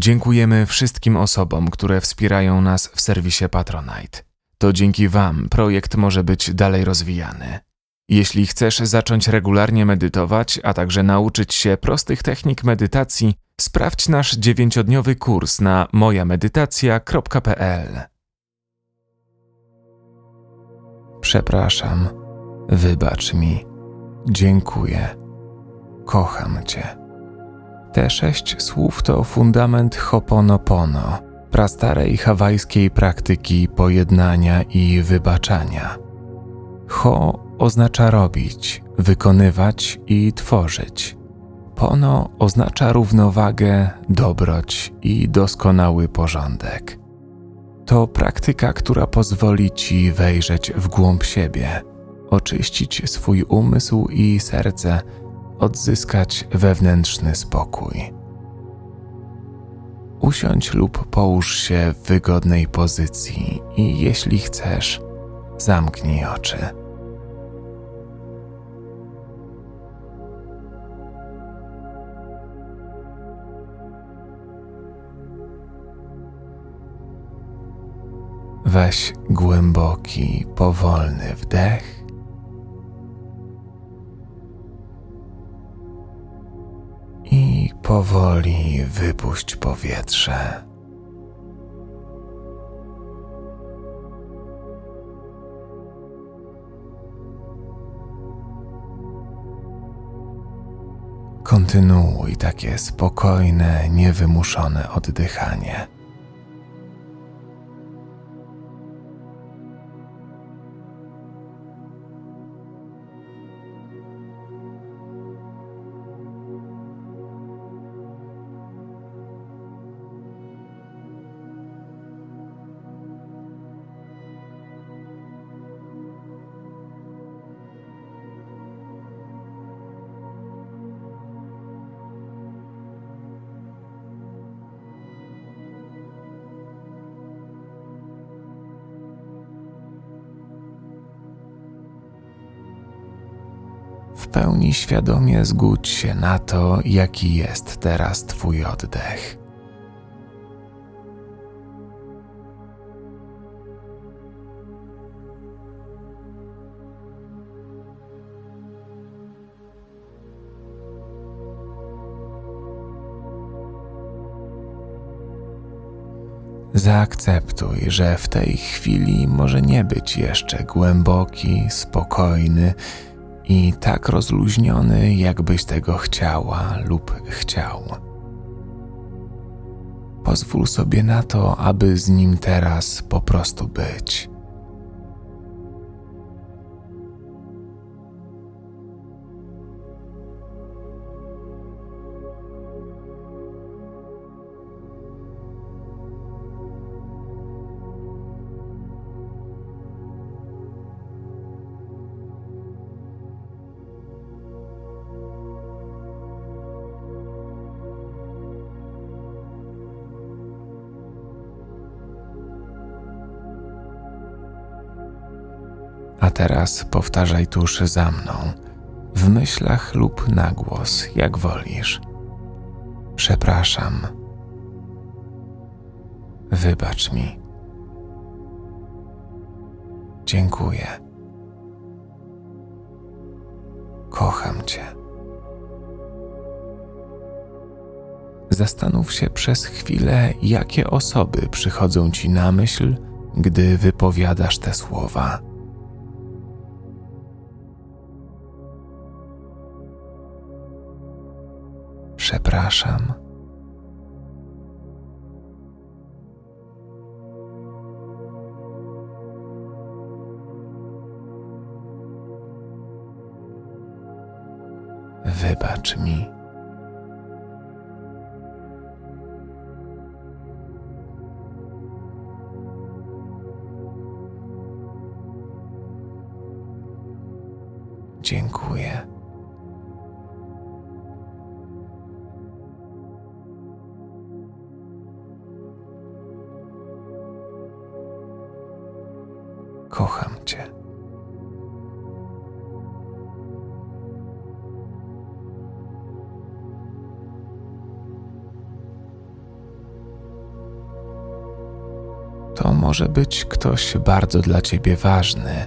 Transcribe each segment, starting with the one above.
Dziękujemy wszystkim osobom, które wspierają nas w serwisie Patronite. To dzięki Wam projekt może być dalej rozwijany. Jeśli chcesz zacząć regularnie medytować, a także nauczyć się prostych technik medytacji, sprawdź nasz dziewięciodniowy kurs na mojamedytacja.pl. Przepraszam, wybacz mi, dziękuję, kocham Cię. Te sześć słów to fundament Hoponopono, prastarej hawajskiej praktyki pojednania i wybaczania. Ho oznacza robić, wykonywać i tworzyć. Pono oznacza równowagę, dobroć i doskonały porządek. To praktyka, która pozwoli ci wejrzeć w głąb siebie, oczyścić swój umysł i serce, odzyskać wewnętrzny spokój. Usiądź lub połóż się w wygodnej pozycji i jeśli chcesz, zamknij oczy. Weź głęboki, powolny wdech. Powoli wypuść powietrze. Kontynuuj takie spokojne, niewymuszone oddychanie. Pełni świadomie zgódź się na to, jaki jest teraz Twój oddech. Zaakceptuj, że w tej chwili może nie być jeszcze głęboki, spokojny i tak rozluźniony, jakbyś tego chciała lub chciał. Pozwól sobie na to, aby z nim teraz po prostu być. A teraz powtarzaj tuż za mną, w myślach lub na głos, jak wolisz. Przepraszam. Wybacz mi. Dziękuję. Kocham Cię. Zastanów się przez chwilę, jakie osoby przychodzą Ci na myśl, gdy wypowiadasz te słowa. Przepraszam. Wybacz mi. Dziękuję. To może być ktoś bardzo dla ciebie ważny,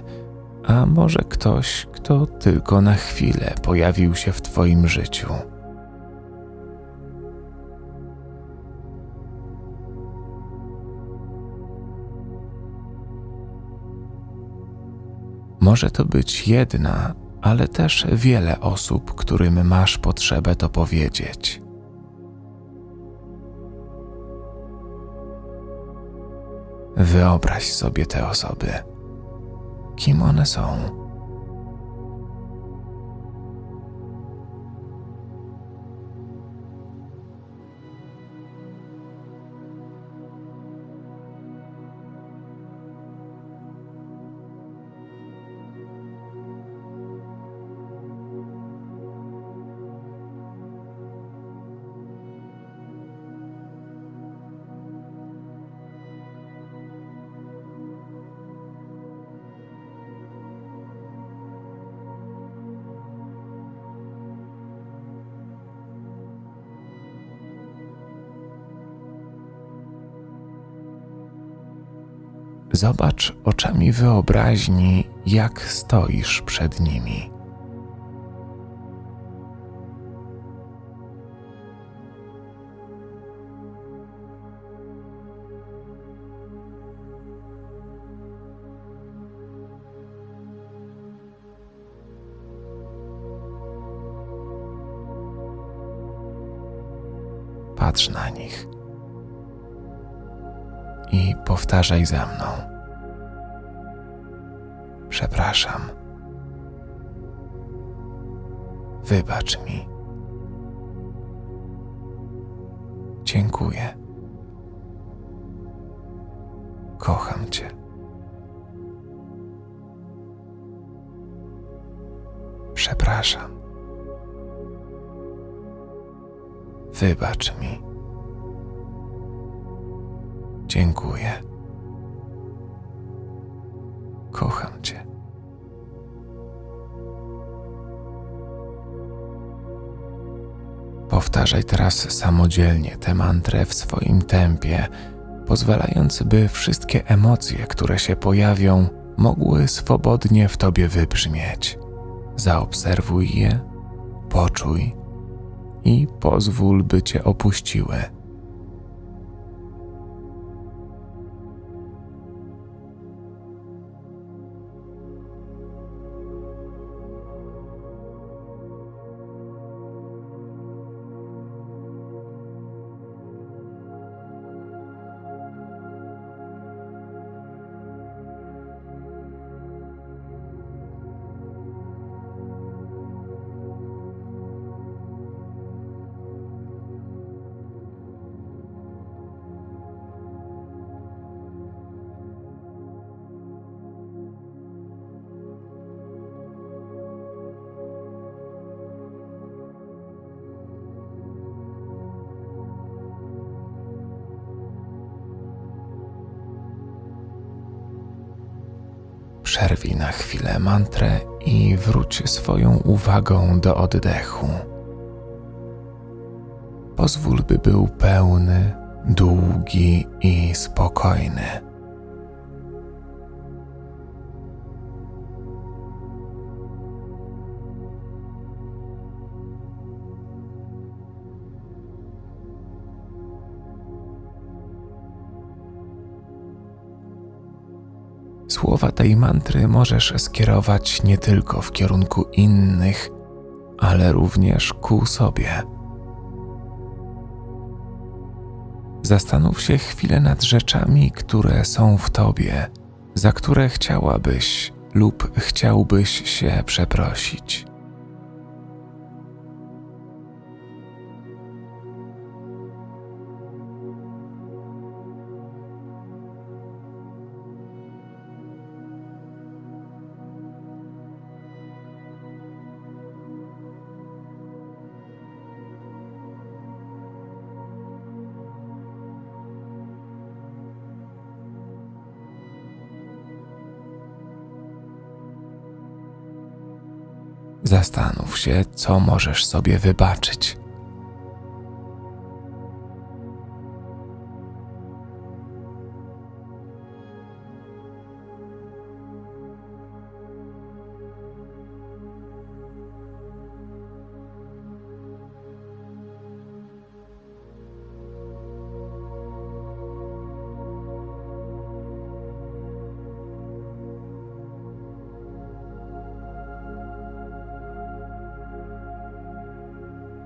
a może ktoś, kto tylko na chwilę pojawił się w twoim życiu. Może to być jedna, ale też wiele osób, którym masz potrzebę to powiedzieć. Wyobraź sobie te osoby. Kim one są? Zobacz oczami wyobraźni, jak stoisz przed nimi. Patrz na nich powtarzaj za mną. Przepraszam. Wybacz mi. Dziękuję. Kocham Cię. Przepraszam. Wybacz mi. Dziękuję. Kocham Cię. Powtarzaj teraz samodzielnie tę mantrę w swoim tempie, pozwalając, by wszystkie emocje, które się pojawią, mogły swobodnie w Tobie wybrzmieć. Zaobserwuj je, poczuj i pozwól, by Cię opuściły. Przerwij na chwilę mantrę i wróć swoją uwagą do oddechu. Pozwól, by był pełny, długi i spokojny. Słowa tej mantry możesz skierować nie tylko w kierunku innych, ale również ku sobie. Zastanów się chwilę nad rzeczami, które są w tobie, za które chciałabyś lub chciałbyś się przeprosić. Zastanów się, co możesz sobie wybaczyć.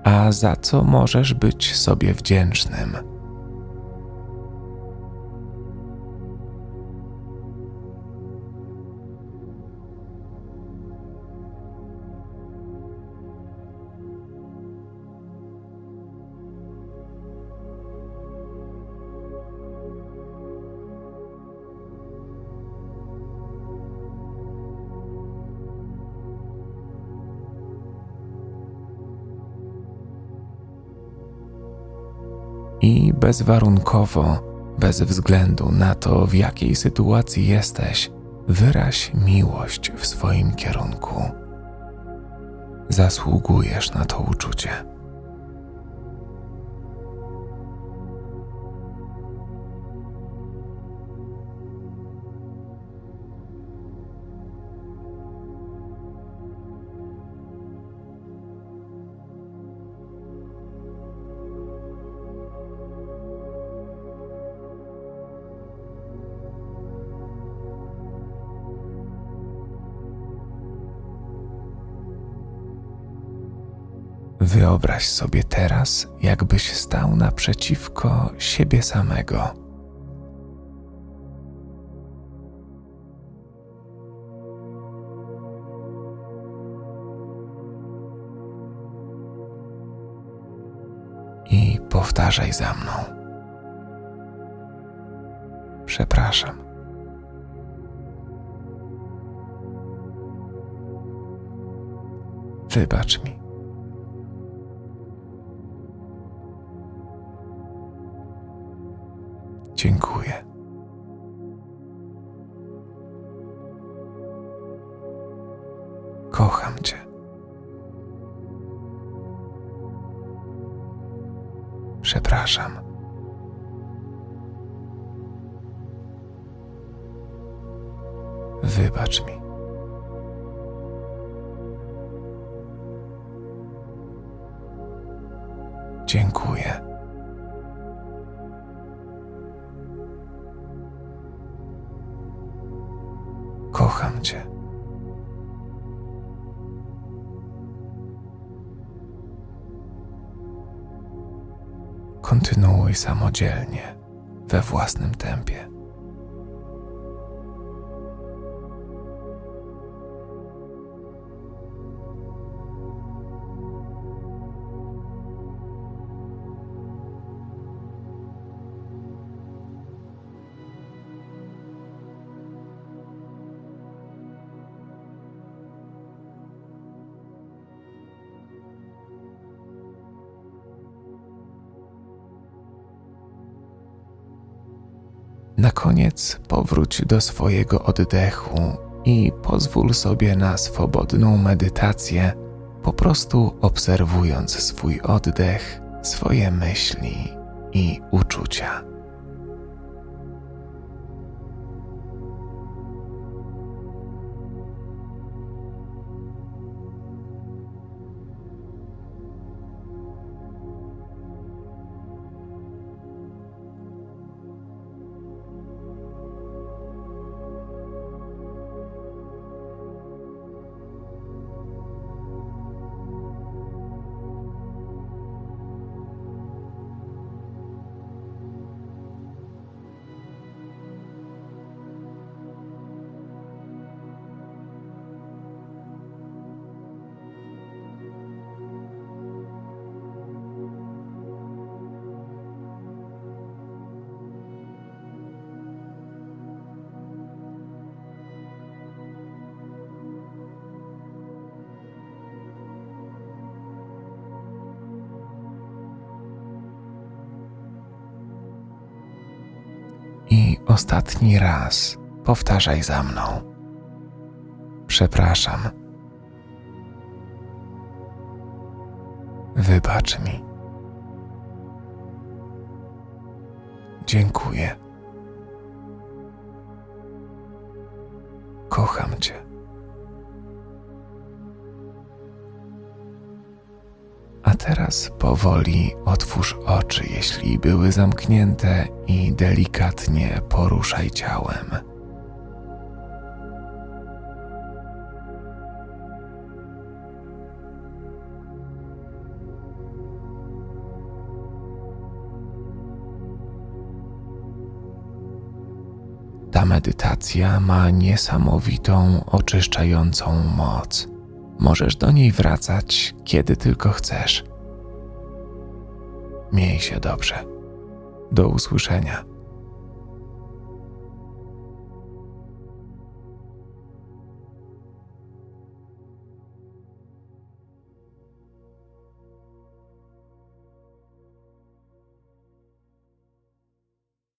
A za co możesz być sobie wdzięcznym. I bezwarunkowo, bez względu na to, w jakiej sytuacji jesteś, wyraź miłość w swoim kierunku. Zasługujesz na to uczucie. Wyobraź sobie teraz, jakbyś stał naprzeciwko siebie samego. I powtarzaj za mną. Przepraszam. Wybacz mi. Przepraszam. Wybacz mi. Dziękuję. Kontynuuj samodzielnie, we własnym tempie. Na koniec powróć do swojego oddechu i pozwól sobie na swobodną medytację, po prostu obserwując swój oddech, swoje myśli i uczucia. Ostatni raz powtarzaj za mną. Przepraszam. Wybacz mi. Dziękuję. Kocham Cię. A teraz powoli otwórz oczy, jeśli były zamknięte, i delikatnie poruszaj ciałem. Ta medytacja ma niesamowitą, oczyszczającą moc. Możesz do niej wracać, kiedy tylko chcesz. Miej się dobrze. Do usłyszenia.